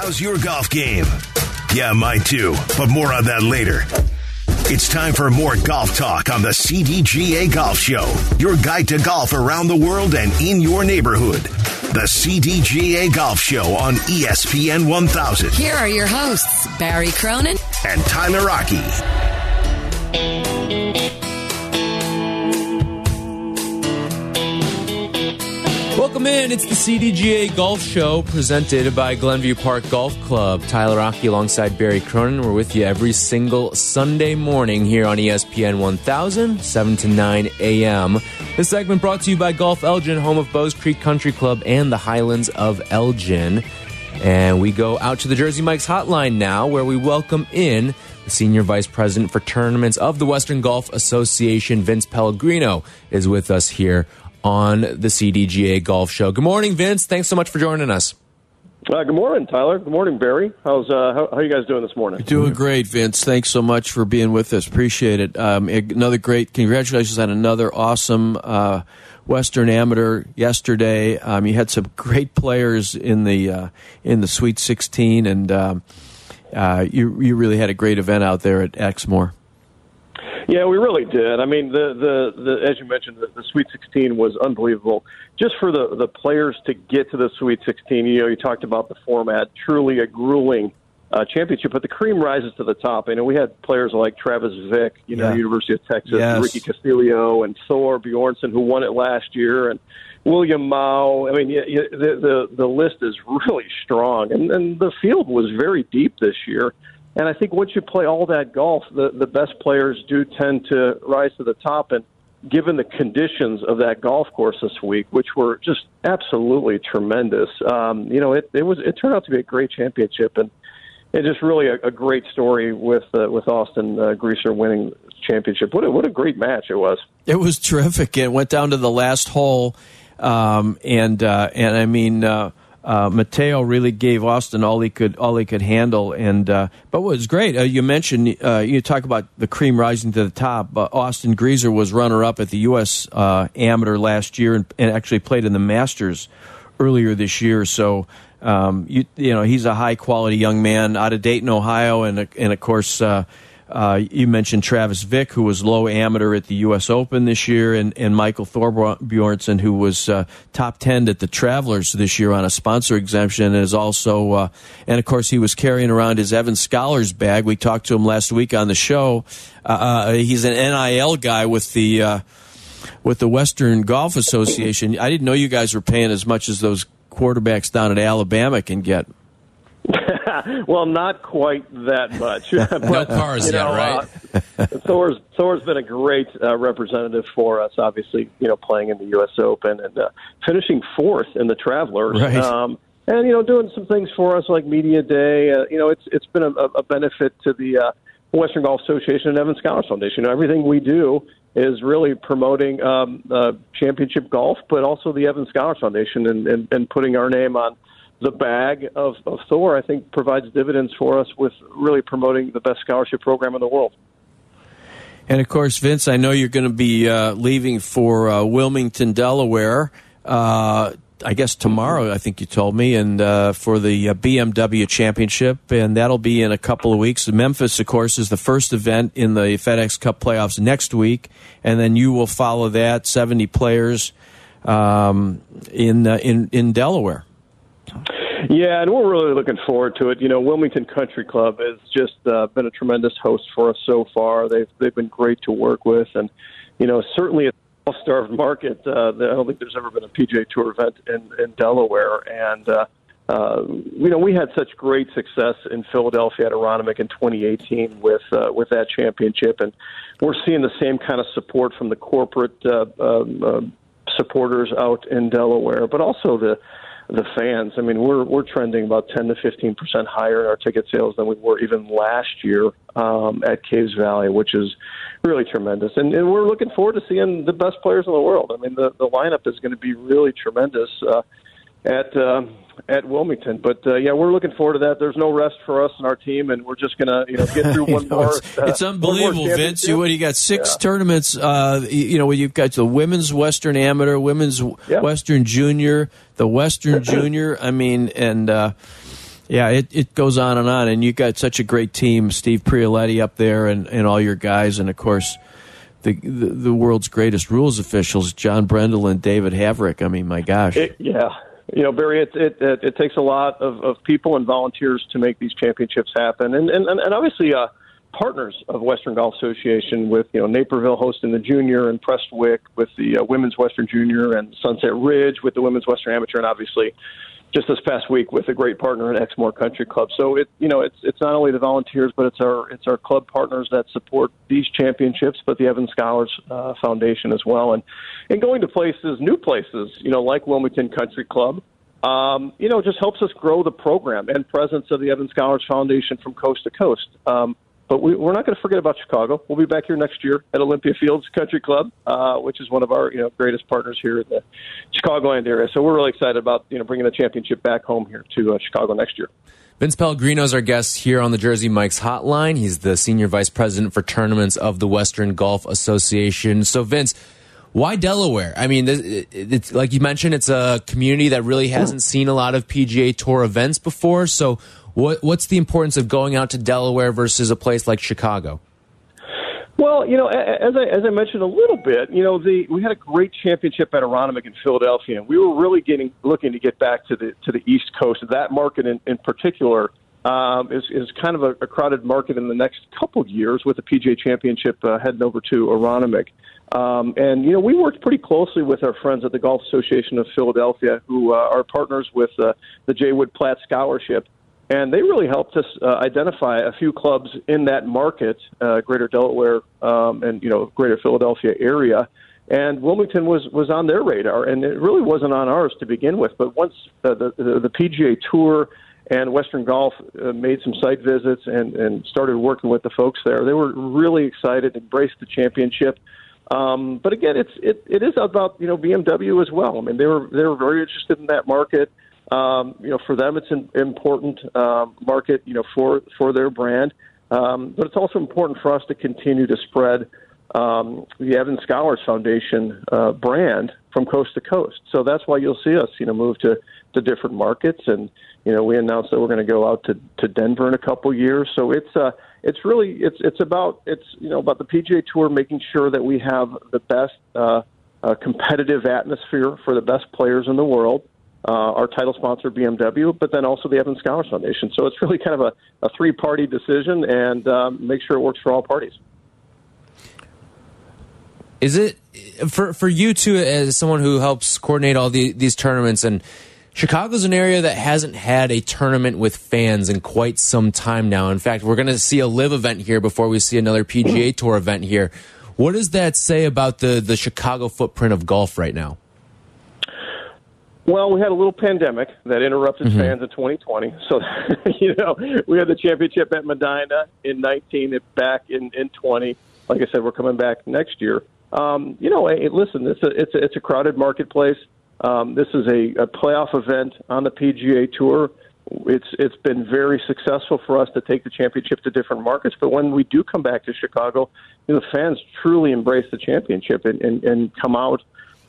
how's your golf game? Yeah, mine too, but more on that later. It's time for more golf talk on the CDGA Golf Show, your guide to golf around the world and in your neighborhood. The CDGA Golf Show on ESPN 1000. Here are your hosts, Barry Cronin and Tyler Aki. Welcome in. It's the CDGA Golf Show presented by Glenview Park Golf Club. Tyler Aki alongside Barry Cronin. We're with you every single Sunday morning here on ESPN 1000, 7 to 9 a.m. This segment brought to you by Golf Elgin, home of Bowes Creek Country Club and the Highlands of Elgin. And we go out to the Jersey Mike's hotline now, where we welcome in the Senior Vice President for Tournaments of the Western Golf Association, Vince Pellegrino, is with us here on the CDGA Golf Show. Good morning, Vince. Thanks so much for joining us. Uh, good morning, Tyler. Good morning, Barry. How's uh, how, how are you guys doing this morning? Doing great, Vince. Thanks so much for being with us. Appreciate it. Um, another great congratulations on another awesome uh, Western Amateur yesterday. Um, you had some great players in the uh, in the Sweet 16, and um, uh, you you really had a great event out there at Exmoor. Yeah, we really did. I mean, the the, the as you mentioned, the, the Sweet 16 was unbelievable. Just for the the players to get to the Sweet 16, you know, you talked about the format, truly a grueling uh, championship, but the cream rises to the top. You know, we had players like Travis Vick, you know, Yeah. University of Texas, Yes. Ricky Castillo, and Thorbjornsen, who won it last year, and William Mao. I mean, yeah, yeah, the the the list is really strong, and and the field was very deep this year. And I think once you play all that golf, the the best players do tend to rise to the top. And given the conditions of that golf course this week, which were just absolutely tremendous, um, you know, it it was it turned out to be a great championship, and it's just really a, a great story with uh, with Austin uh, Greaser winning championship. What a, what a great match it was. It was terrific. It went down to the last hole, um, and uh, and I mean, uh, uh, Mateo really gave Austin all he could all he could handle. And uh, but what was great, uh, you mentioned uh, you talk about the cream rising to the top. Uh, Austin Greaser was runner up at the U.S. Uh, Amateur last year, and, and actually played in the Masters earlier this year. So. Um, you, you know he's a high quality young man out of Dayton, Ohio, and and of course uh, you mentioned Travis Vick, who was low amateur at the U.S. Open this year, and, and Michael Thorbjornsen, who was uh, top 10 at the Travelers this year on a sponsor exemption, and is also, uh, and of course, he was carrying around his Evans Scholars bag. We talked to him last week on the show. Uh, uh, he's an NIL guy with the uh, with the Western Golf Association. I didn't know you guys were paying as much as those quarterbacks down at Alabama can get. well, not quite that much. No But, cars you yet, know, right? uh, Thor's Thor's been a great uh, representative for us. Obviously, you know, playing in the U.S. Open and uh, finishing fourth in the Travelers. Right. Um, and you know, doing some things for us like media day. Uh, you know, it's it's been a, a benefit to the uh, Western Golf Association and Evans Scholars Foundation. You know, everything we do is really promoting um, uh, championship golf, but also the Evans Scholars Foundation and, and, and putting our name on the bag of, of Thor, I think, provides dividends for us with really promoting the best scholarship program in the world. And of course, Vince, I know you're going to be uh, leaving for uh, Wilmington, Delaware. Uh, I guess tomorrow, I think you told me, and uh, for the uh, BMW Championship, and that'll be in a couple of weeks. Memphis, of course, is the first event in the FedEx Cup playoffs next week, and then you will follow that 70 players um, in uh, in in Delaware. Yeah, and we're really looking forward to it. You know, Wilmington Country Club has just uh, been a tremendous host for us so far. They've they've been great to work with, and you know, certainly a starved market. Uh, I don't think there's ever been a PGA Tour event in, in Delaware, and uh, uh, you know, we had such great success in Philadelphia at Aronimink in 2018 with uh, with that championship, and we're seeing the same kind of support from the corporate uh, um, uh, supporters out in Delaware, but also the the fans. I mean, we're we're trending about 10 to 15 percent higher in our ticket sales than we were even last year um, at Caves Valley, which is really tremendous. And, and we're looking forward to seeing the best players in the world. I mean, the the lineup is going to be really tremendous. Uh, at um, at Wilmington. But uh, yeah, we're looking forward to that. There's no rest for us and our team, and we're just gonna you know get through one know, more. it's, uh, it's unbelievable, Vince. You what? You got six Yeah. tournaments. Uh, you, know, you've got the women's Western Amateur, women's Yeah. Western Junior, the Western Junior. I mean, and uh, Yeah, it, it goes on and on, and you got such a great team, Steve Prioletti up there, and, and all your guys, and of course, the, the, the world's greatest rules officials, John Brendel and David Havrick. I mean, my gosh. It, yeah, you know, Barry, it, it it it takes a lot of, of people and volunteers to make these championships happen, and and and obviously, uh, partners of Western Golf Association with you know Naperville hosting the junior and Prestwick with the uh, women's Western Junior and Sunset Ridge with the women's Western Amateur, and obviously just this past week with a great partner at Exmoor Country Club. So it you know it's it's not only the volunteers, but it's our it's our club partners that support these championships, but the Evans Scholars uh, Foundation as well, and and going to places, new places, you know, like Wilmington Country Club. Um, you know, just helps us grow the program and presence of the Evans Scholars Foundation from coast to coast. Um, but we, we're not going to forget about Chicago. We'll be back here next year at Olympia Fields Country Club, uh, which is one of our you know greatest partners here in the Chicagoland area. So we're really excited about you know bringing the championship back home here to uh, Chicago next year. Vince Pellegrino is our guest here on the Jersey Mike's Hotline. He's the senior vice president for tournaments of the Western Golf Association. So, Vince, why Delaware? I mean, it's like you mentioned, it's a community that really hasn't seen a lot of PGA Tour events before. So, what, what's the importance of going out to Delaware versus a place like Chicago? Well, you know, as I, as I mentioned a little bit, you know, the we had a great championship at Aronimink in Philadelphia, and we were really getting looking to get back to the to the East Coast. That market in, in particular um, is is kind of a, a crowded market in the next couple of years with the PGA Championship uh, heading over to Aronimink. Um, and you know, we worked pretty closely with our friends at the Golf Association of Philadelphia, who uh, are partners with uh, the J. Wood Platt Scholarship and they really helped us uh, identify a few clubs in that market, uh, Greater Delaware um, and you know Greater Philadelphia area. And Wilmington was was on their radar, and it really wasn't on ours to begin with. But once uh, the, the the PGA Tour and Western Golf uh, made some site visits and and started working with the folks there, they were really excited, embraced the championship. Um, but again, it's it, it is about you know BMW as well. I mean, they were they were very interested in that market. Um, you know, for them, it's an important um, market, you know, for for their brand. Um, but it's also important for us to continue to spread um, the Evans Scholars Foundation uh, brand from coast to coast. So that's why you'll see us, you know, move to to different markets. And you know, we announced that we're going to go out to to Denver in a couple years. So it's uh, it's really it's it's about it's you know about the PGA Tour making sure that we have the best uh, uh, competitive atmosphere for the best players in the world uh, our title sponsor, BMW, but then also the Evans Scholars Foundation. So it's really kind of a, a three party decision and um, make sure it works for all parties. Is it for for you too, as someone who helps coordinate all the, these tournaments and Chicago's an area that hasn't had a tournament with fans in quite some time now. In fact, we're going to see a LIV event here before we see another PGA Tour event here. What does that say about the the Chicago footprint of golf right now? Well, we had a little pandemic that interrupted mm-hmm. fans in 2020. So, you know, we had the championship at Medinah in 19, back in in 20. Like I said, we're coming back next year. Um, you know, hey, listen, it's a it's a, it's a crowded marketplace. Um, this is a, a playoff event on the PGA Tour. It's it's been very successful for us to take the championship to different markets. But when we do come back to Chicago, you know, the fans truly embrace the championship and, and, and come out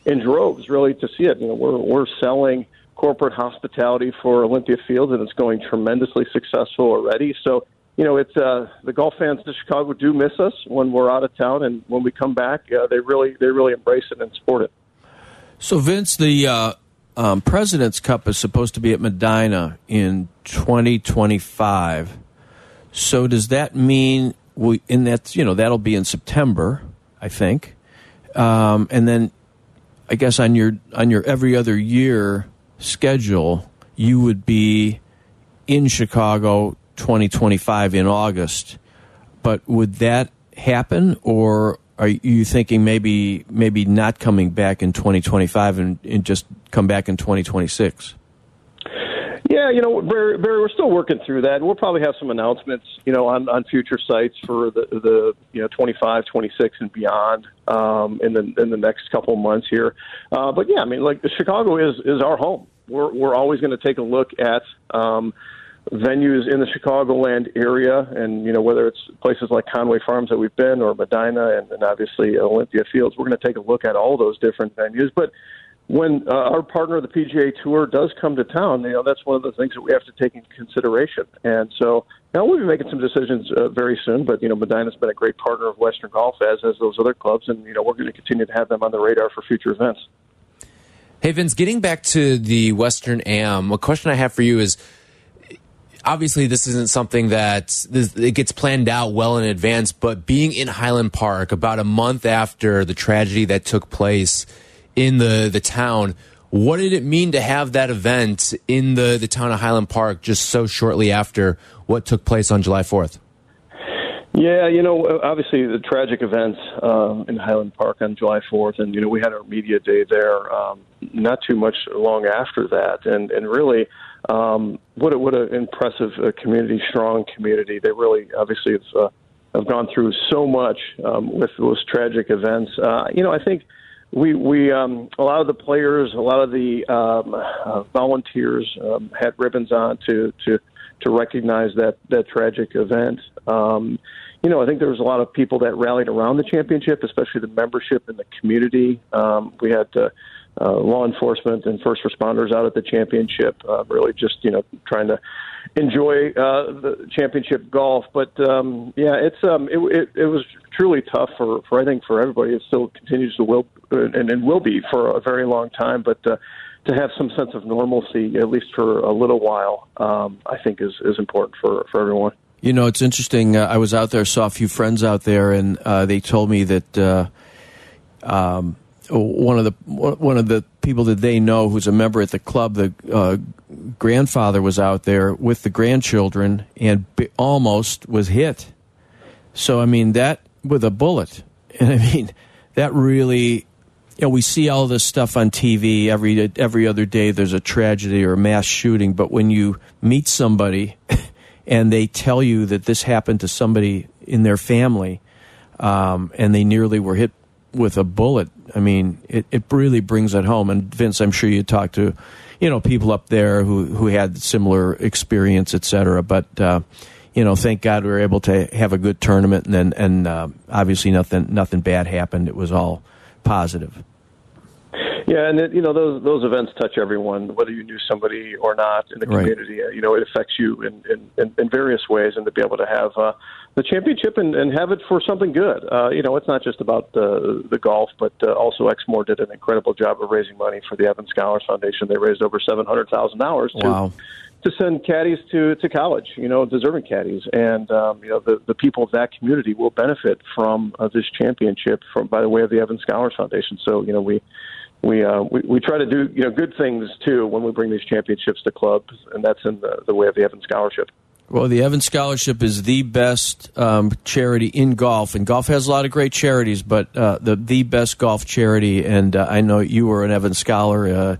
in droves really to see it. You know, we're we're selling corporate hospitality for Olympia Fields, and it's going tremendously successful already. So, you know, it's uh, the golf fans to Chicago do miss us when we're out of town, and when we come back, uh, they really they really embrace it and support it. So, Vince, the uh, um, President's Cup is supposed to be at Medinah in 2025. So, does that mean we in that you know that'll be in September, I think, um, and then I guess on your on your every other year schedule, you would be in Chicago 2025 in August. But would that happen, or are you thinking maybe maybe not coming back in 2025 and, and just come back in 2026? Yeah, you know, Barry, Barry, we're still working through that, we'll probably have some announcements, you know, on, on future sites for the the you know 25, 26, and beyond um, in the in the next couple months here. Uh, but yeah, I mean, like Chicago is is our home. We're we're always going to take a look at. Um, venues in the Chicagoland area, and you know whether it's places like Conway Farms that we've been, or Medinah, and, and obviously Olympia Fields. We're going to take a look at all those different venues. But when uh, our partner, the PGA Tour, does come to town, you know that's one of the things that we have to take into consideration. And so now we'll be making some decisions uh, very soon. But you know, Medinah's been a great partner of Western Golf, as as those other clubs, and you know we're going to continue to have them on the radar for future events. Hey Vince, getting back to the Western Am, a question I have for you is obviously this isn't something that it gets planned out well in advance, but being in Highland Park about a month after the tragedy that took place in the the town, what did it mean to have that event in the the town of Highland Park just so shortly after what took place on July 4th? Yeah, you know, obviously the tragic events um, in Highland Park on July 4th, and you know we had our media day there um, not too much long after that, and and really um, what a, what an impressive uh, community, strong community. They really obviously have, uh, have gone through so much um, with those tragic events. Uh, you know, I think we we um, a lot of the players, a lot of the um, uh, volunteers um, had ribbons on to to to recognize that that tragic event. Um, you know, I think there was a lot of people that rallied around the championship, especially the membership and the community. Um, we had uh, uh, law enforcement and first responders out at the championship, uh, really just you know trying to enjoy uh, the championship golf. But um, yeah, it's um, it, it, it was truly tough for, for I think for everybody. It still continues to will and, and will be for a very long time. But uh, to have some sense of normalcy, at least for a little while, um, I think is is important for for everyone. You know, it's interesting. Uh, I was out there, saw a few friends out there, and uh, they told me that. Uh, um, one of the one of the people that they know who's a member at the club, the uh, grandfather was out there with the grandchildren and almost was hit. So I mean that with a bullet, and I mean that really. You know, we see all this stuff on TV every every other day. There's a tragedy or a mass shooting, but when you meet somebody and they tell you that this happened to somebody in their family, um, and they nearly were hit with a bullet. I mean, it, it really brings it home. And Vince, I'm sure you talked to, you know, people up there who who had similar experience, et cetera. But uh, you know, thank God we were able to have a good tournament, and then and uh, obviously nothing nothing bad happened. It was all positive. Yeah, and it, you know those those events touch everyone, whether you knew somebody or not in the community. Right. You know, it affects you in, in, in, various ways, and to be able to have uh, the championship and, and have it for something good. Uh, you know, it's not just about the the golf, but uh, also Exmoor did an incredible job of raising money for the Evans Scholars Foundation. They raised over seven hundred thousand dollars to wow. to send caddies to to college. You know, deserving caddies, and um, you know the the people of that community will benefit from uh, this championship from by the way of the Evans Scholars Foundation. So you know we we, uh, we we try to do you know good things too when we bring these championships to clubs, and that's in the, the way of the Evans Scholarship. Well, the Evans Scholarship is the best um, charity in golf, and golf has a lot of great charities, but uh, the the best golf charity. And uh, I know you were an Evans Scholar uh,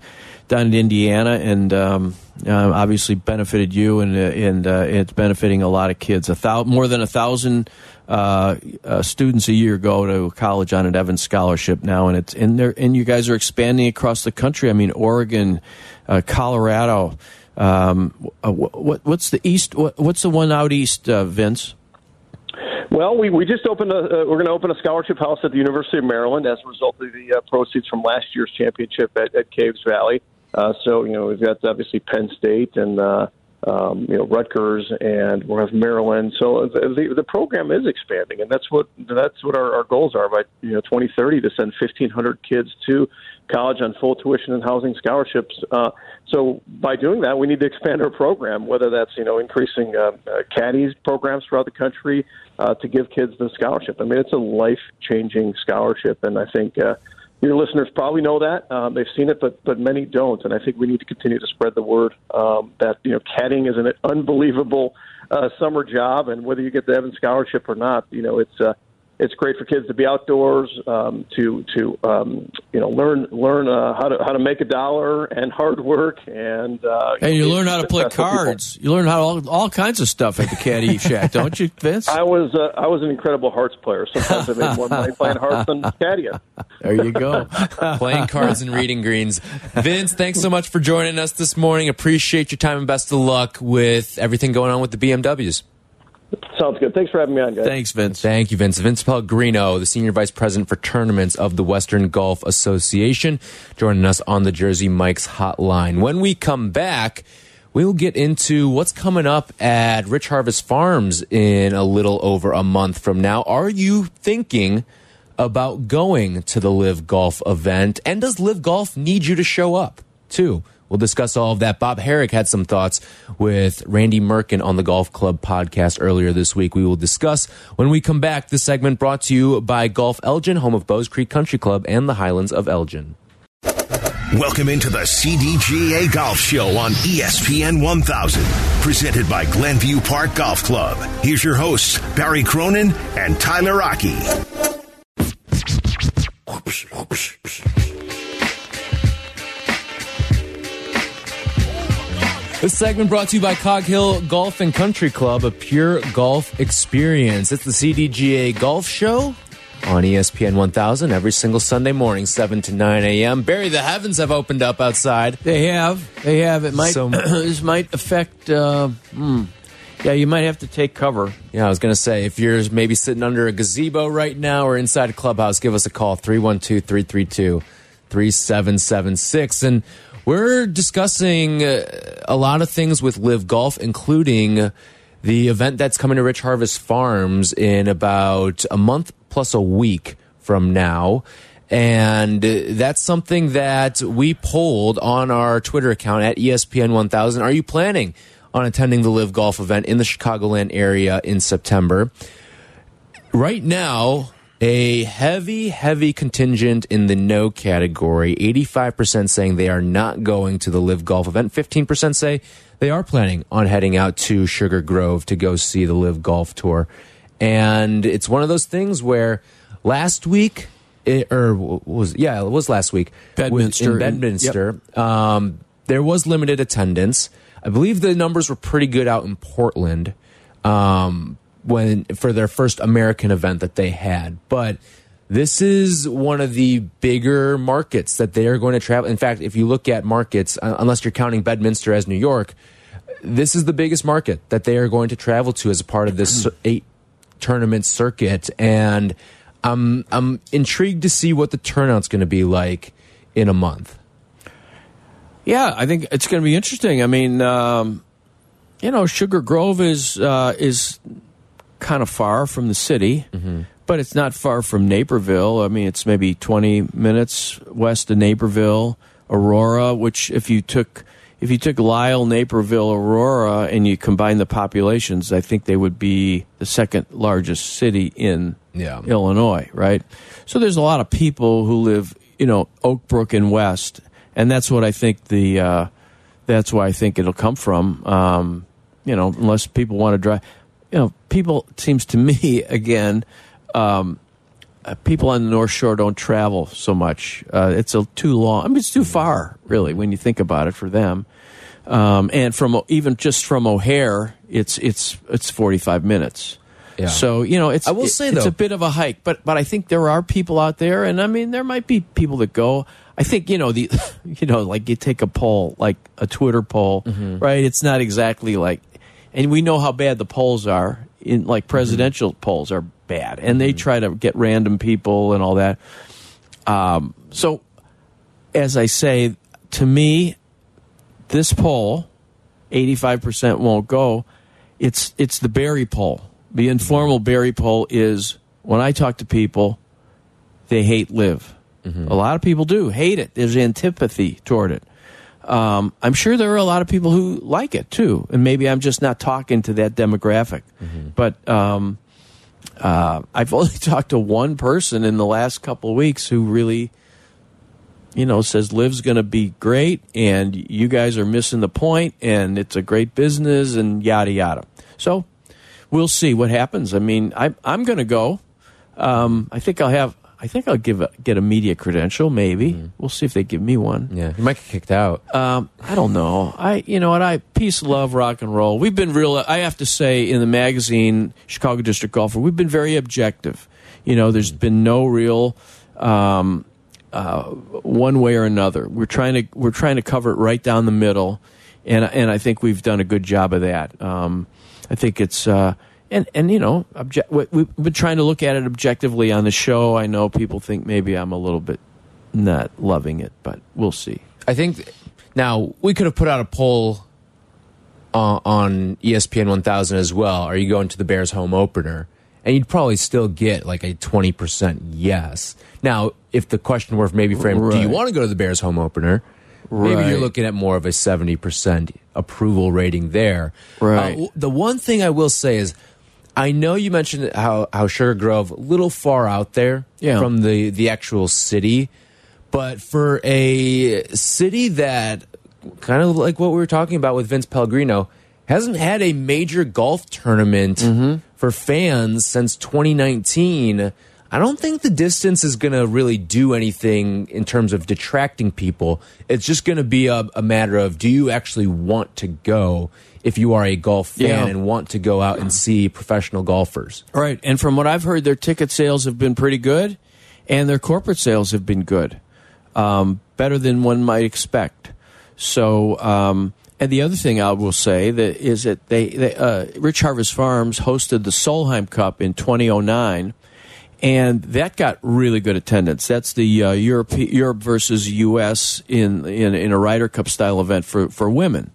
down in Indiana, and um, uh, obviously benefited you, and uh, and uh, it's benefiting a lot of kids. A thou- more than a thousand students a year go to college on an Evans scholarship now, and it's and there and you guys are expanding across the country. I mean, Oregon, Colorado. Um, what, what's the east? What, what's the one out east, Vince? Well, we, we just opened a uh, we're going to open a scholarship house at the University of Maryland as a result of the uh, proceeds from last year's championship at, at Caves Valley. Uh, so you know we've got obviously Penn State and uh, um, you know Rutgers and we'll have Maryland. So the, the program is expanding, and that's what that's what our, our goals are by you know 2030 to send 1,500 kids to college on full tuition and housing scholarships. Uh, so by doing that, we need to expand our program, whether that's you know increasing uh, uh, caddies programs throughout the country uh, to give kids the scholarship. I mean, it's a life changing scholarship, and I think. Uh, your listeners probably know that. Um, they've seen it, but but many don't, and I think we need to continue to spread the word um, that you know caddying is an unbelievable uh, summer job, and whether you get the Evans scholarship or not, you know it's uh, it's great for kids to be outdoors, um, to to um, you know learn learn uh, how to how to make a dollar and hard work and uh, and you, learn how to play cards. People. You learn how all, all kinds of stuff at the caddy shack, don't you, Vince? I was uh, I was an incredible hearts player. Sometimes I made more money playing hearts than caddying. There you go, playing cards and reading greens. Vince, thanks so much for joining us this morning. Appreciate your time and best of luck with everything going on with the BMWs. Sounds good. Thanks for having me on, guys. Thanks, Vince. Thank you, Vince. Vince Pellegrino, the Senior Vice President for Tournaments of the Western Golf Association, joining us on the Jersey Mike's hotline. When we come back, we will get into what's coming up at Rich Harvest Farms in a little over a month from now. Are you thinking about going to the LIV Golf event? And does LIV Golf need you to show up, too? We'll discuss all of that. Bob Harig had some thoughts with Randy Merkin on the Golf Club podcast earlier this week. We will discuss when we come back. This segment brought to you by Golf Elgin, home of Bowes Creek Country Club and the Highlands of Elgin. Welcome into the CDGA Golf Show on ESPN 1000, presented by Glenview Park Golf Club. Here's your hosts, Barry Cronin and Tyler Aki. This segment brought to you by Cog Hill Golf and Country Club, a pure golf experience. It's the CDGA Golf Show on ESPN 1000 every single Sunday morning, 7 to 9 a.m. Barry, the heavens have opened up outside. They have. They have. It might. So- this might affect. Uh, hmm. Yeah, you might have to take cover. Yeah, I was going to say, if you're maybe sitting under a gazebo right now or inside a clubhouse, give us a call, 312 332 3776. And we're discussing uh, a lot of things with LIV Golf, including the event that's coming to Rich Harvest Farms in about a month plus a week from now. And that's something that we polled on our Twitter account at ESPN 1000. Are you planning on attending the LIV Golf event in the Chicagoland area in September? Right now, a heavy, heavy contingent in the no category. 85% saying they are not going to the LIV Golf event. 15% say they are planning on heading out to Sugar Grove to go see the LIV Golf Tour. And it's one of those things where last week, it, or was yeah, it was last week. Bedminster. in Bedminster. Um, there was limited attendance. I believe the numbers were pretty good out in Portland um, when for their first American event that they had. But this is one of the bigger markets that they are going to travel. In fact, if you look at markets, uh, unless you're counting Bedminster as New York, this is the biggest market that they are going to travel to as a part of this eight tournament circuit. And I'm I'm intrigued to see what the turnout's going to be like in a month. Yeah, I think it's going to be interesting. I mean, um, you know, Sugar Grove is uh, is kind of far from the city, but it's not far from Naperville. I mean, it's maybe twenty minutes west of Naperville, Aurora. Which, if you took if you took Lisle, Naperville, Aurora, and you combine the populations, I think they would be the second largest city in Yeah. Illinois, right? So there's a lot of people who live, you know, Oak Brook and West, and that's what I think the uh, that's why I think it'll come from. Um, you know, unless people want to drive, you know, people seems to me again. Um, uh, people on the North Shore don't travel so much. Uh, it's a, too long. I mean, it's too far, really, when you think about it for them. Um, and from even just from O'Hare, it's it's it's forty five minutes. Yeah. So you know, it's I will it- say, it's though- a bit of a hike, but but I think there are people out there, and I mean, there might be people that go. I think you know the, you know, like you take a poll, like a Twitter poll, Mm-hmm. right? It's not exactly like, and we know how bad the polls are. In like presidential Mm-hmm. polls are bad, and they try to get random people and all that. Um, so, as I say, to me, this poll, eighty-five percent won't go. It's it's the Barry poll. The informal Barry poll is when I talk to people, they hate LIV. A lot of people do hate it. There's antipathy toward it. Um, I'm sure there are a lot of people who like it too, and maybe I'm just not talking to that demographic. But um, uh, I've only talked to one person in the last couple of weeks who really, you know, says LIV's going to be great, and you guys are missing the point, and it's a great business, and yada yada. So we'll see what happens. I mean, I, I'm going to go. Um, I think I'll have. I think I'll give a, get a media credential. Maybe we'll see if they give me one. Yeah, you might get kicked out. Um, I don't know. I, you know what? I peace, love, rock and roll. We've been real. I have to say, in the magazine Chicago District Golfer, we've been very objective. You know, there's been no real um, uh, one way or another. We're trying to we're trying to cover it right down the middle, and and I think we've done a good job of that. Um, I think it's uh, and and you know, obje- we- we've been trying to look at it objectively on the show. I know people think maybe I'm a little bit not loving it, but we'll see. I think now we could have put out a poll uh, on ESPN 1000 as well. Are you going to the Bears home opener? And you'd probably still get like a 20% yes. Now, if the question were maybe framed, do you want to go to the Bears home opener? Maybe you're looking at more of a 70% approval rating there. Right. Uh, the one thing I will say is, I know you mentioned how, how Sugar Grove, a little far out there Yeah. from the, the actual city. But for a city that, kind of like what we were talking about with Vince Pellegrino, hasn't had a major golf tournament Mm-hmm. for fans since 2019, I don't think the distance is going to really do anything in terms of detracting people. It's just going to be a, a matter of do you actually want to go if you are a golf fan Yeah. and want to go out and see professional golfers? Right. And from what I've heard, their ticket sales have been pretty good, and their corporate sales have been good, um, better than one might expect. So, um, and the other thing I will say that is that they, they uh, Rich Harvest Farms hosted the Solheim Cup in 2009, and that got really good attendance. That's the uh, Europe Europe versus U.S. in in in a Ryder Cup style event for for women.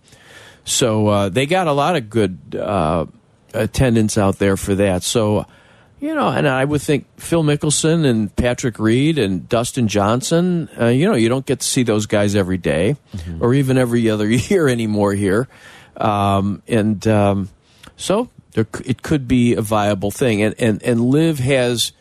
So uh, they got a lot of good uh, attendance out there for that. So, you know, and I would think Phil Mickelson and Patrick Reed and Dustin Johnson, uh, you know, you don't get to see those guys every day or even every other year anymore here. Um, and um, so there, it could be a viable thing. And, and, and LIV has.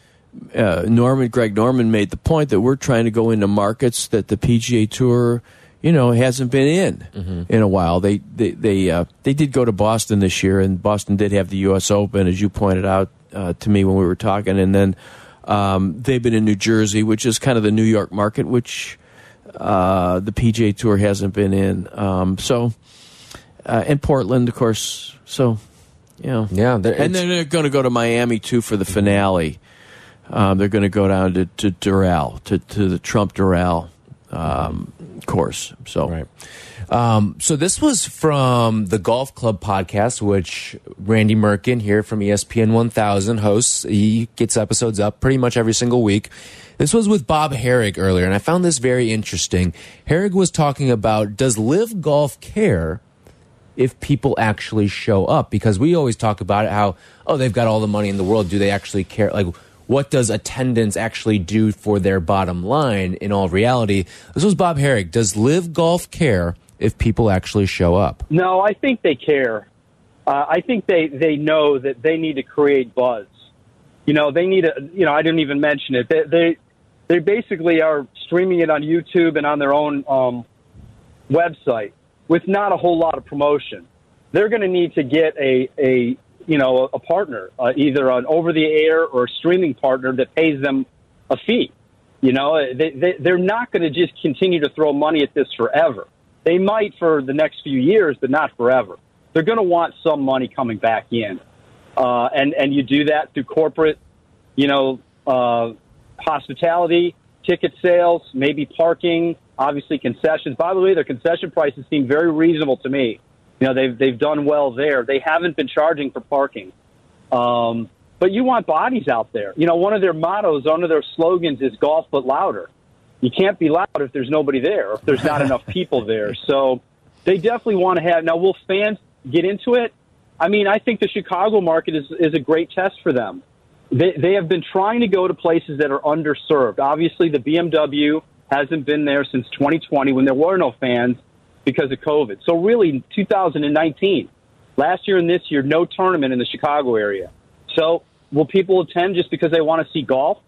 Uh, Norman, Greg Norman made the point that we're trying to go into markets that the PGA Tour you know, hasn't been in in a while. They they they uh, they did go to Boston this year, and Boston did have the U.S. Open, as you pointed out uh, to me when we were talking, and then um, they've been in New Jersey, which is kind of the New York market, which uh, the PGA Tour hasn't been in. Um, so, uh, and Portland, of course. So, you know, Yeah, there- and then they're going to go to Miami too for the finale. Um, they're going to go down to, to Doral, to, to the Trump Doral um, course. So, Right. Um, so this was from the Golf Club podcast, which Randy Merkin here from ESPN 1000 hosts. He gets episodes up pretty much every single week. This was with Bob Harig earlier, and I found this very interesting. Harig was talking about does LIV Golf care if people actually show up? Because we always talk about it how, oh, they've got all the money in the world. Do they actually care? Like, what does attendance actually do for their bottom line in all reality? This was Bob Harig. Does LIV Golf care if people actually show up? No, I think they care. Uh, I think they, they know that they need to create buzz. You know, they need a, you know, I didn't even mention it. They, they, they basically are streaming it on YouTube and on their own um, website with not a whole lot of promotion. They're going to need to get a, a you know, a partner, uh, either an over the air or streaming partner that pays them a fee. You know, they, they, they're not going to just continue to throw money at this forever. They might for the next few years, but not forever. They're going to want some money coming back in. Uh, and, and you do that through corporate, you know, uh, hospitality, ticket sales, maybe parking, obviously concessions. By the way, their concession prices seem very reasonable to me. You know, they've, they've done well there. They haven't been charging for parking. Um, but you want bodies out there. You know, one of their mottos, one of their slogans is golf but louder. You can't be loud if there's nobody there, if there's not enough people there. So they definitely want to have. Now, will fans get into it? I mean, I think the Chicago market is, is a great test for them. They, they have been trying to go to places that are underserved. Obviously, the BMW hasn't been there since 2020 when there were no fans because of COVID. So, really, 2019, last year and this year, no tournament in the Chicago area. So, will people attend just because they want to see golf?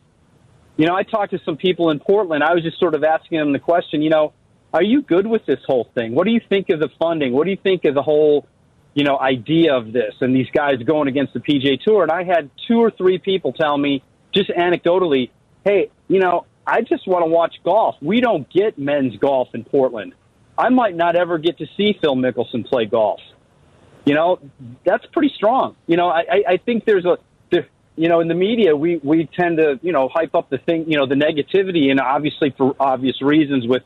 You know, I talked to some people in Portland. I was just sort of asking them the question, you know, are you good with this whole thing? What do you think of the funding? What do you think of the whole, you know, idea of this and these guys going against the PGA Tour? And I had two or three people tell me, just anecdotally, hey, you know, I just want to watch golf. We don't get men's golf in Portland. I might not ever get to see Phil Mickelson play golf. You know, that's pretty strong. You know, I, I- think there's a, there, you know, in the media, we, we tend to, you know, hype up the thing, you know, the negativity and obviously for obvious reasons with,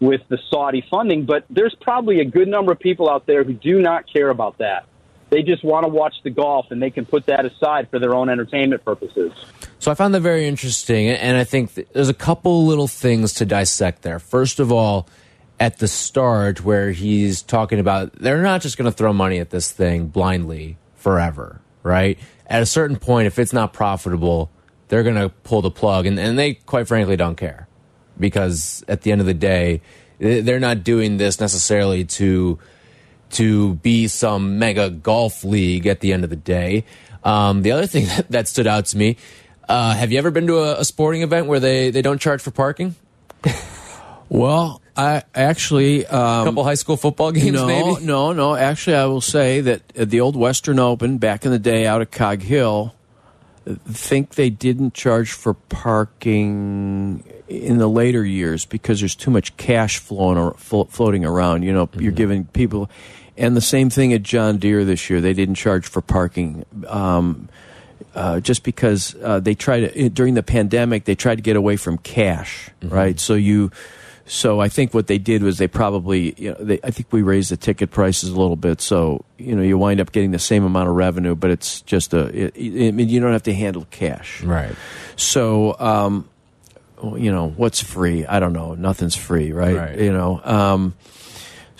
with the Saudi funding, but there's probably a good number of people out there who do not care about that. They just want to watch the golf, and they can put that aside for their own entertainment purposes. So I found that very interesting, and I think there's a couple little things to dissect there. First of all, at the start, where he's talking about they're not just going to throw money at this thing blindly forever, right? At a certain point, if it's not profitable, they're going to pull the plug, and, and they quite frankly don't care because at the end of the day, they're not doing this necessarily to to be some mega golf league at the end of the day. Um, the other thing that, that stood out to me uh, have you ever been to a, a, sporting event where they, they don't charge for parking? well, I actually um, a couple high school football games. No, maybe? no, no. Actually, I will say that the old Western Open back in the day out of Cog Hill, think they didn't charge for parking in the later years because there's too much cash flowing or floating around. You know, mm -hmm. you're giving people and the same thing at John Deere this year. They didn't charge for parking. Um, uh, just because uh, they tried to, during the pandemic, they tried to get away from cash, mm -hmm. right? So you, so I think what they did was they probably, you know, they, I think we raised the ticket prices a little bit, so you know you wind up getting the same amount of revenue, but it's just a, it, it, I mean, you don't have to handle cash, right? So, um, you know, what's free? I don't know. Nothing's free, right? right. You know. Um,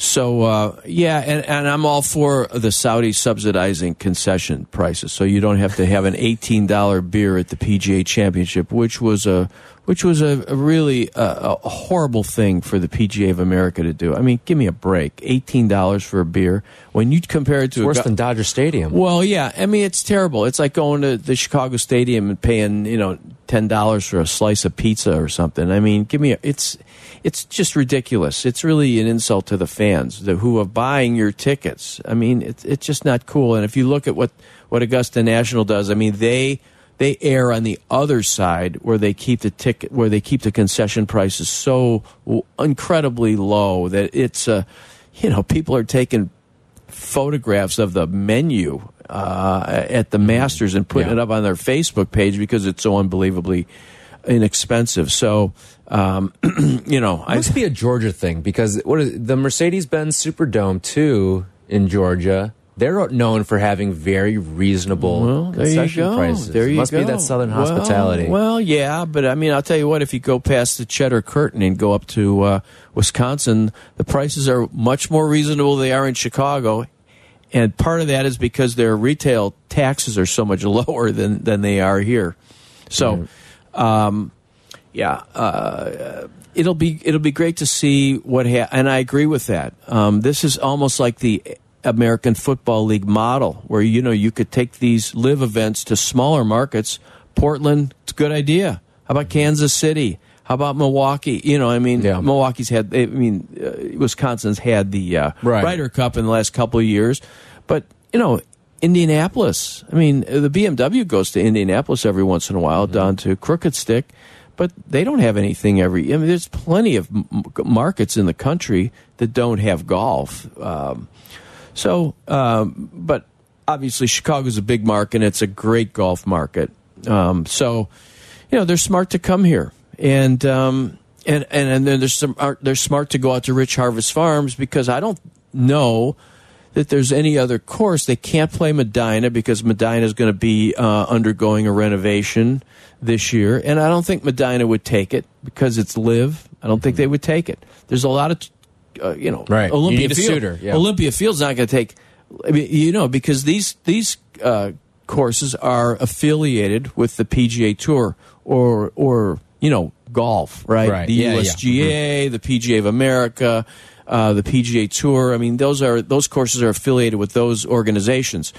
so uh, yeah, and, and I'm all for the Saudi subsidizing concession prices, so you don't have to have an eighteen dollar beer at the PGA Championship, which was a which was a, a really a, a, horrible thing for the PGA of America to do. I mean, give me a break. Eighteen dollars for a beer when you compare it to worse than Dodger Stadium. Well, yeah, I mean it's terrible. It's like going to the Chicago Stadium and paying you know ten dollars for a slice of pizza or something. I mean, give me a, it's it's just ridiculous. It's really an insult to the fans who are buying your tickets. I mean, it's it's just not cool. And if you look at what what Augusta National does, I mean they they err on the other side where they keep the ticket where they keep the concession prices so incredibly low that it's uh, you know people are taking photographs of the menu uh, at the Masters and putting yeah. it up on their Facebook page because it's so unbelievably inexpensive. So, um, you know, it must I, be a Georgia thing because what is the Mercedes Benz Superdome too in Georgia? They're known for having very reasonable well, concession prices. There you Must go. be that Southern well, hospitality. Well, yeah, but I mean, I'll tell you what. If you go past the Cheddar Curtain and go up to uh, Wisconsin, the prices are much more reasonable. Than they are in Chicago, and part of that is because their retail taxes are so much lower than than they are here. So, um, yeah, uh, it'll be it'll be great to see what. Ha- and I agree with that. Um, this is almost like the American Football League model, where you know you could take these LIV events to smaller markets. Portland, it's a good idea. How about Kansas City? How about Milwaukee? You know, I mean, yeah. Milwaukee's had. I mean, uh, Wisconsin's had the uh, right. Ryder Cup in the last couple of years, but you know, Indianapolis. I mean, the BMW goes to Indianapolis every once in a while, mm -hmm. down to Crooked Stick, but they don't have anything every. I mean, there's plenty of markets in the country that don't have golf. Um, so, um, but obviously Chicago's a big market. And it's a great golf market. Um, so, you know, they're smart to come here, and um, and and and then there's some they're smart to go out to Rich Harvest Farms because I don't know that there's any other course. They can't play Medinah because Medinah is going to be uh, undergoing a renovation this year, and I don't think Medinah would take it because it's LIV. I don't think they would take it. There's a lot of uh, you know, right. Olympia you Field. Suitor, yeah. Olympia Fields not going to take. I mean, you know, because these these uh, courses are affiliated with the PGA Tour or or you know golf, right? right. The yeah, USGA, yeah. Mm-hmm. the PGA of America. Uh, the PGA Tour. I mean, those are those courses are affiliated with those organizations.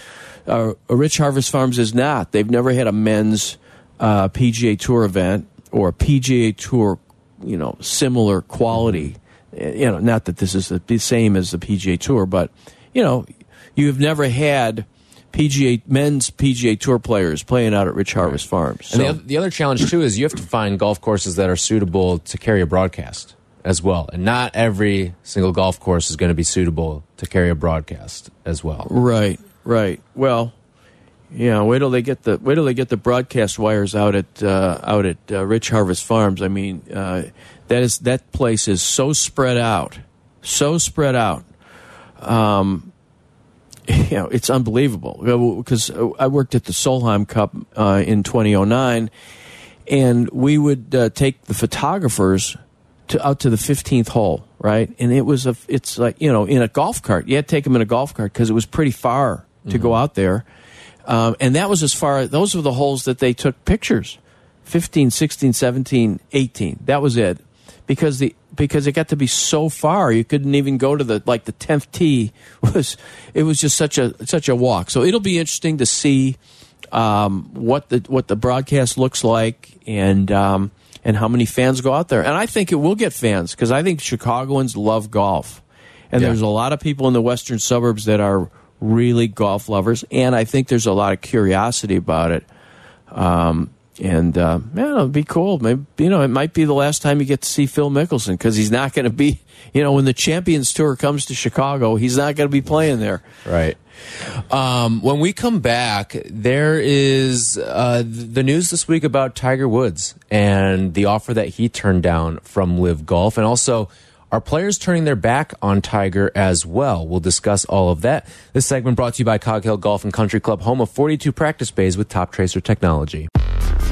Uh, Rich Harvest Farms is not. They've never had a men's uh, PGA Tour event or a PGA Tour, you know, similar quality. You know, not that this is the same as the PGA Tour, but you know, you've never had PGA men's PGA Tour players playing out at Rich Harvest Farms. So. And the, the other challenge too is you have to find golf courses that are suitable to carry a broadcast as well, and not every single golf course is going to be suitable to carry a broadcast as well. Right, right. Well, yeah. Wait till they get the wait till they get the broadcast wires out at uh, out at uh, Rich Harvest Farms. I mean, uh, that is that place is so spread out, so spread out. Um, you know, it's unbelievable because I worked at the Solheim Cup uh, in 2009, and we would uh, take the photographers to out to the 15th hole, right? And it was a, it's like you know, in a golf cart. You had to take them in a golf cart because it was pretty far to go out there, um, and that was as far. Those were the holes that they took pictures, 15, 16, 17, 18. That was it, because the because it got to be so far you couldn't even go to the like the 10th tee was it was just such a such a walk so it'll be interesting to see um, what the what the broadcast looks like and um, and how many fans go out there. And I think it will get fans because I think Chicagoans love golf. And Yeah. there's a lot of people in the western suburbs that are really golf lovers and I think there's a lot of curiosity about it. Um, and uh, man, it'll be cool. Maybe you know it might be the last time you get to see Phil Mickelson because he's not going to be. You know, when the Champions Tour comes to Chicago, he's not going to be playing there. Right. Um, when we come back, there is uh, the news this week about Tiger Woods and the offer that he turned down from LIV Golf, and also are players turning their back on Tiger as well. We'll discuss all of that. This segment brought to you by Cog Hill Golf and Country Club, home of 42 practice bays with Toptracer technology.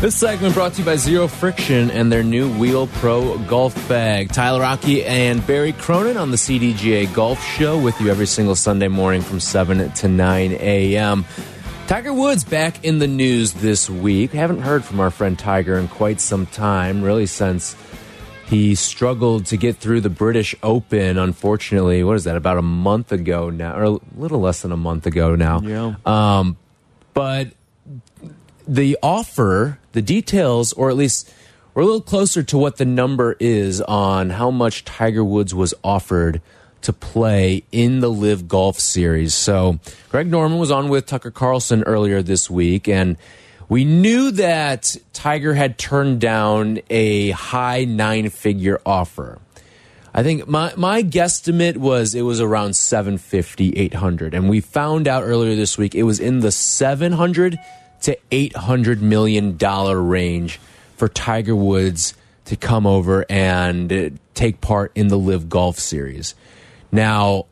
This segment brought to you by Zero Friction and their new Wheel Pro Golf Bag. Tyler Aki and Barry Cronin on the CDGA Golf Show with you every single Sunday morning from 7 to 9 a.m. Tiger Woods back in the news this week. Haven't heard from our friend Tiger in quite some time, really since he struggled to get through the British Open, unfortunately. What is that, about a month ago now, or a little less than a month ago now. Yeah. Um, but the offer, the details, or at least we're a little closer to what the number is on how much Tiger Woods was offered to play in the LIV Golf Series. So, Greg Norman was on with Tucker Carlson earlier this week, and we knew that Tiger had turned down a high nine figure offer. I think my, my guesstimate was it was around 750, 800. And we found out earlier this week it was in the 700 to 800 million dollar range for Tiger Woods to come over and uh, take part in the LIV Golf Series. Now,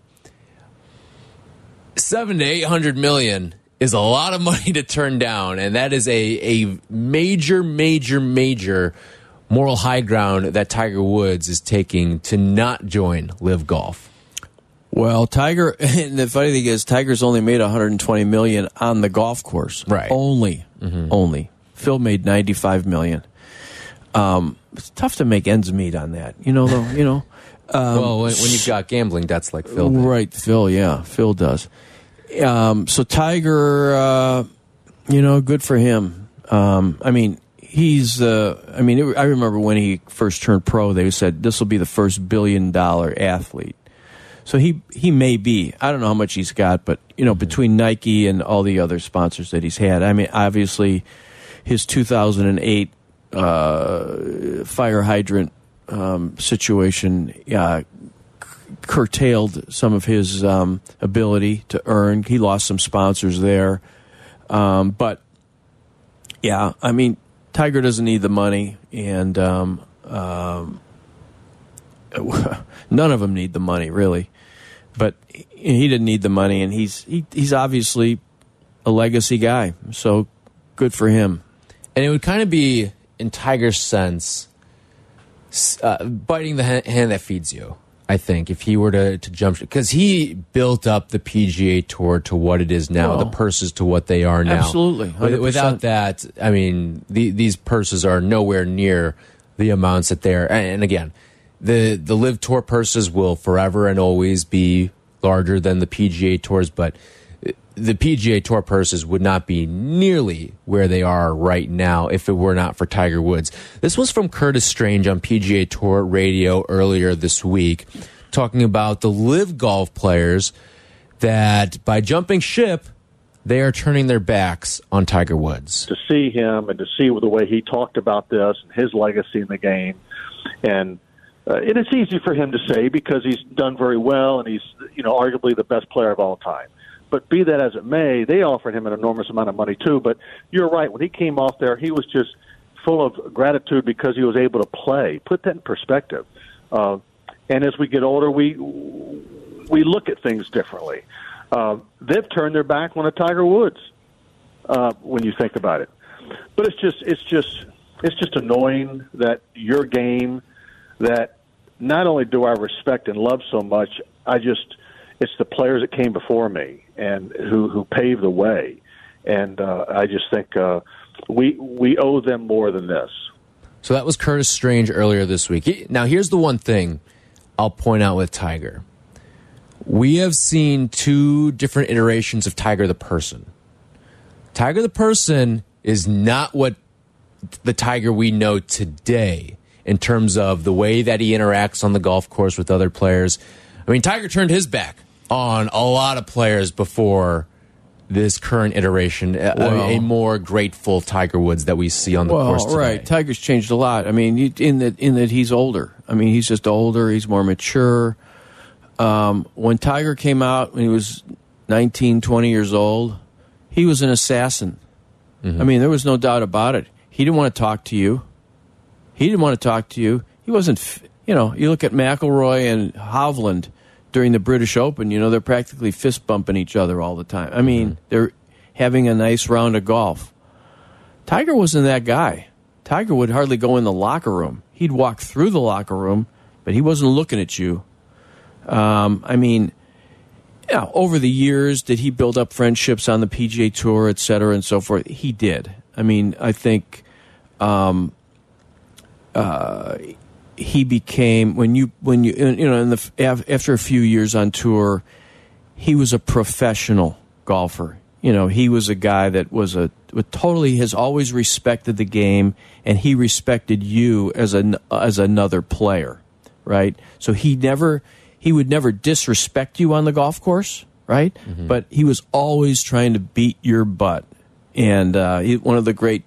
seven to 800 million is a lot of money to turn down. And that is a, a major, major, major moral high ground that Tiger Woods is taking to not join LIV Golf. Well, Tiger, and the funny thing is, Tiger's only made 120 million on the golf course. Right. Only, only. Phil made 95 million. Um, it's tough to make ends meet on that. You know, though. You know. well, when, when you've got gambling debts like Phil did. Right, Phil. Yeah, Phil does. Um, so Tiger, uh, you know, good for him. Um, I mean, he's. Uh, I mean, it, I remember when he first turned pro, they said this will be the first billion dollar athlete. So he he may be. I don't know how much he's got, but you know, between Nike and all the other sponsors that he's had, I mean, obviously, his 2008 uh, fire hydrant um, situation uh, curtailed some of his um, ability to earn. He lost some sponsors there, um, but yeah, I mean, Tiger doesn't need the money, and um, um, none of them need the money really. But he didn't need the money, and he's he, he's obviously a legacy guy. So good for him. And it would kind of be, in Tiger's sense, uh, biting the hand that feeds you. I think if he were to, to jump, because he built up the PGA Tour to what it is now, Well, the purses to what they are now. absolutely, 100%. Without that, I mean, the, these purses are nowhere near the amounts that they're. And again, the the LIV Tour purses will forever and always be larger than the PGA Tours, but the PGA Tour purses would not be nearly where they are right now if it were not for Tiger Woods. This was from Curtis Strange on PGA Tour radio earlier this week, talking about the LIV golf players that by jumping ship, they are turning their backs on Tiger Woods. to see him and to see the way he talked about this and his legacy in the game and uh, and it's easy for him to say because he's done very well and he's you know arguably the best player of all time. But be that as it may, they offered him an enormous amount of money too. But you're right. When he came off there, he was just full of gratitude because he was able to play. Put that in perspective. Uh, and as we get older, we we look at things differently. Uh, they've turned their back on a Tiger Woods uh, when you think about it. But it's just it's just it's just annoying that your game that not only do I respect and love so much, I just it's the players that came before me and who who paved the way, and uh, I just think uh, we we owe them more than this. So that was Curtis Strange earlier this week. Now here's the one thing I'll point out with Tiger. We have seen two different iterations of Tiger the person. Tiger the person is not what the Tiger we know today in terms of the way that he interacts on the golf course with other players. I mean, Tiger turned his back on a lot of players before this current iteration, a, Well- a more grateful Tiger Woods that we see on the well, course today. right. Tiger's changed a lot. I mean, in that in that he's older. I mean, he's just older. He's more mature. Um, when Tiger came out when he was 19, 20 years old, he was an assassin. Mm-hmm. I mean, there was no doubt about it. He didn't want to talk to you. He didn't want to talk to you. He wasn't. You know, you look at McIlroy and Hovland during the British Open. You know, they're practically fist bumping each other all the time. I mean, Mm-hmm. they're having a nice round of golf. Tiger wasn't that guy. Tiger would hardly go in the locker room. He'd walk through the locker room, but he wasn't looking at you. Um, I mean, yeah, over the years, did he build up friendships on the PGA Tour, et cetera, and so forth? He did. I mean, I think um, uh, he became when you when you you know in the after a few years on tour, he was a professional golfer. You know, he was a guy that was a totally has always respected the game, and he respected you as an as another player, right? So he never he would never disrespect you on the golf course, right? But he was always trying to beat your butt, and uh, he, one of the great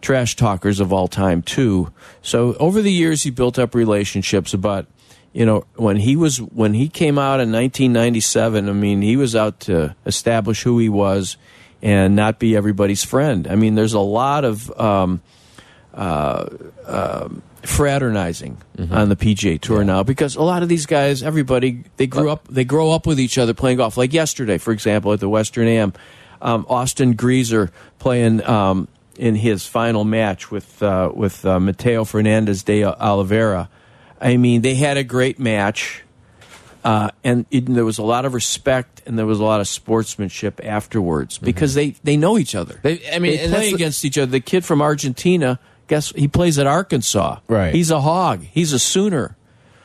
trash talkers of all time too. So over the years, he built up relationships. But you know, when he was when he came out in 1997, I mean, he was out to establish who he was and not be everybody's friend. I mean, there's a lot of um, uh, um fraternizing on the PGA Tour now because a lot of these guys, everybody, they grew up, they grow up with each other playing golf. Like yesterday, for example, at the Western Am, um, Austin Greaser playing um, in his final match with uh, with uh, Mateo Fernandez de Oliveira. I mean, they had a great match, uh, and it, there was a lot of respect and there was a lot of sportsmanship afterwards because they, they know each other. They- I mean, they play against each other. The kid from Argentina, guess he plays at Arkansas. Right. He's a hog. He's a Sooner.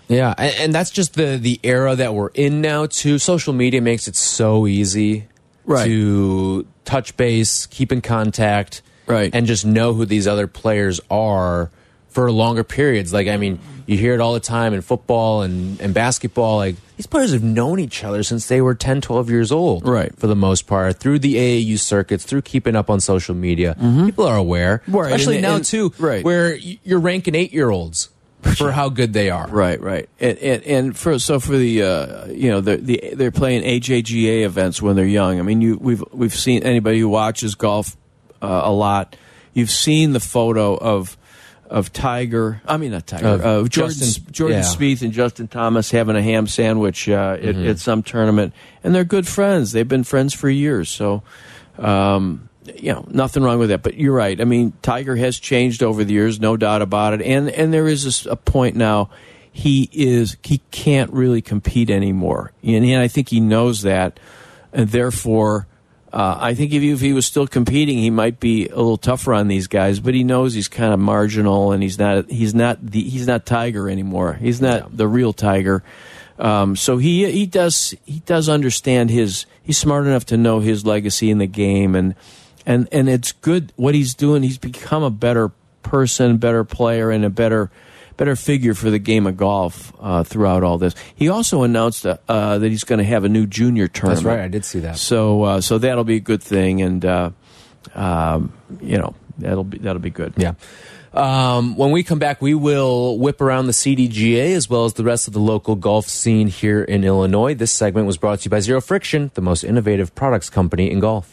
Yeah, and, and that's just the the era that we're in now. Too, social media makes it so easy Right. to touch base, keep in contact, Right. and just know who these other players are for longer periods. Like, I mean, you hear it all the time in football and, and basketball. Like, these players have known each other since they were 10, 12 years old. Right. For the most part, through the AAU circuits, through keeping up on social media. People are aware. Right, Especially and- now, and- too, right. where you're ranking eight year olds for how good they are. Right, right, and and, and for so for the uh, you know the, the they're playing AJGA events when they're young. I mean, you we've we've seen anybody who watches golf uh, a lot. You've seen the photo of of Tiger. I mean, not Tiger. Of uh, Jordan Justin- Jordan yeah. Spieth and Justin Thomas having a ham sandwich uh, at, Mm-hmm. at some tournament, and they're good friends. They've been friends for years. So. Um, you know, nothing wrong with that. But you're right. I mean, Tiger has changed over the years, no doubt about it. And and there is a point now. He is he can't really compete anymore, and, and I think he knows that, and therefore. Uh, I think if he, if he was still competing, he might be a little tougher on these guys. But he knows he's kind of marginal, and he's not he's not the he's not Tiger anymore. He's not the real Tiger. Um, so he he does he does understand his he's smart enough to know his legacy in the game and and and it's good what he's doing. He's become a better person, better player, and a better better figure for the game of golf uh, throughout all this. He also announced uh, uh, that he's going to have a new junior tournament. That's right, I did see that. So uh, so that'll be a good thing, and uh, um, you know that'll be that'll be good. Yeah. Um, when we come back, we will whip around the CDGA as well as the rest of the local golf scene here in Illinois. This segment was brought to you by Zero Friction, the most innovative products company in golf.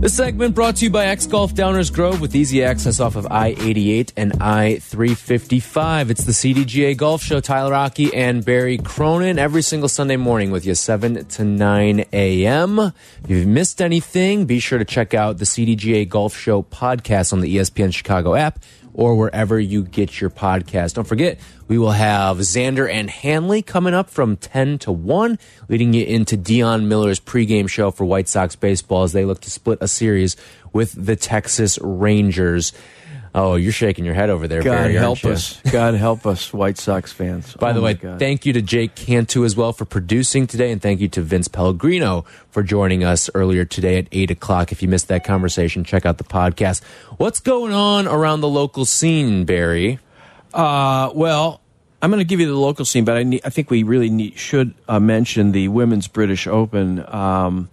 This segment brought to you by X Golf Downers Grove with easy access off of I 88 and I 355. It's the CDGA Golf Show. Tyler Aki and Barry Cronin every single Sunday morning with you 7 to 9 a.m. If you've missed anything, be sure to check out the CDGA Golf Show podcast on the ESPN Chicago app or wherever you get your podcast. Don't forget, we will have Xander and Hanley coming up from 10 to 1, leading you into Dion Miller's pregame show for White Sox baseball as they look to split a series with the Texas Rangers. Oh, you're shaking your head over there, God Barry, aren't help you? us. God help us, White Sox fans. By Oh, the way, God. thank you to Jake Cantu as well for producing today, and thank you to Vince Pellegrino for joining us earlier today at 8 o'clock. If you missed that conversation, check out the podcast. What's going on around the local scene, Barry? Uh, well, I'm going to give you the local scene, but I, need, I think we really need, should uh, mention the Women's British Open. Um,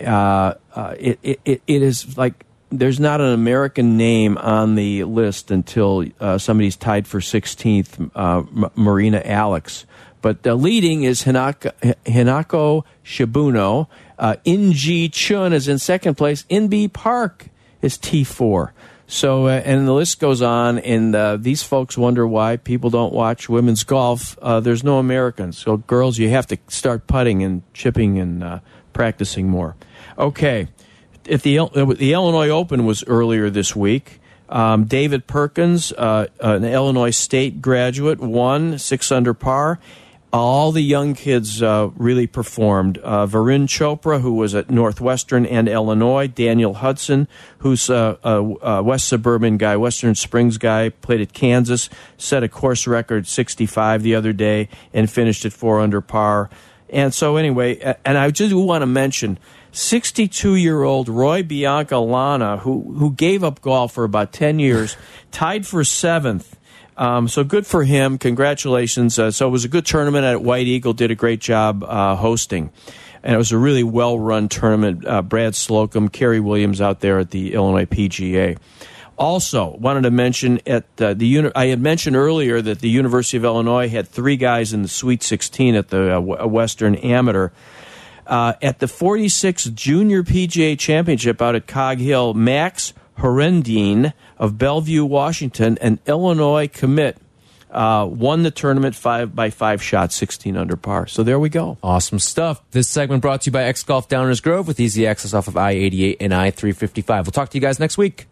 uh, uh, it, it, it it is like there's not an American name on the list until uh, somebody's tied for 16th, uh, M- Marina Alex. But the leading is Hinako, Hinako Shibuno. Uh, In Gee Chun is in second place. Inbee Park is T4. So, uh, and the list goes on, and uh, these folks wonder why people don't watch women's golf. Uh, there's no Americans. So, girls, you have to start putting and chipping and uh, practicing more. Okay. At the, uh, the Illinois Open was earlier this week. Um, David Perkins, uh, an Illinois State graduate, won six under par. All the young kids uh, really performed. Uh, Varun Chopra, who was at Northwestern and Illinois, Daniel Hudson, who's a, a, a West Suburban guy, Western Springs guy, played at Kansas, set a course record 65 the other day, and finished at four under par. And so, anyway, and I just want to mention 62 year old Roy Biancalana, who, who gave up golf for about 10 years, tied for seventh. Um, so good for him. Congratulations. Uh, so it was a good tournament at White Eagle, did a great job uh, hosting. And it was a really well run tournament. Uh, Brad Slocum, Kerry Williams out there at the Illinois PGA. Also, wanted to mention at uh, the uni- I had mentioned earlier that the University of Illinois had three guys in the Sweet 16 at the uh, Western Amateur. Uh, at the 46th Junior PGA Championship out at Cog Hill, Max Herendeen of Bellevue, Washington, an Illinois commit, uh, won the tournament five by five shots, 16 under par. So there we go. Awesome stuff. This segment brought to you by X Golf Downers Grove with easy access off of I 88 and I 355. We'll talk to you guys next week.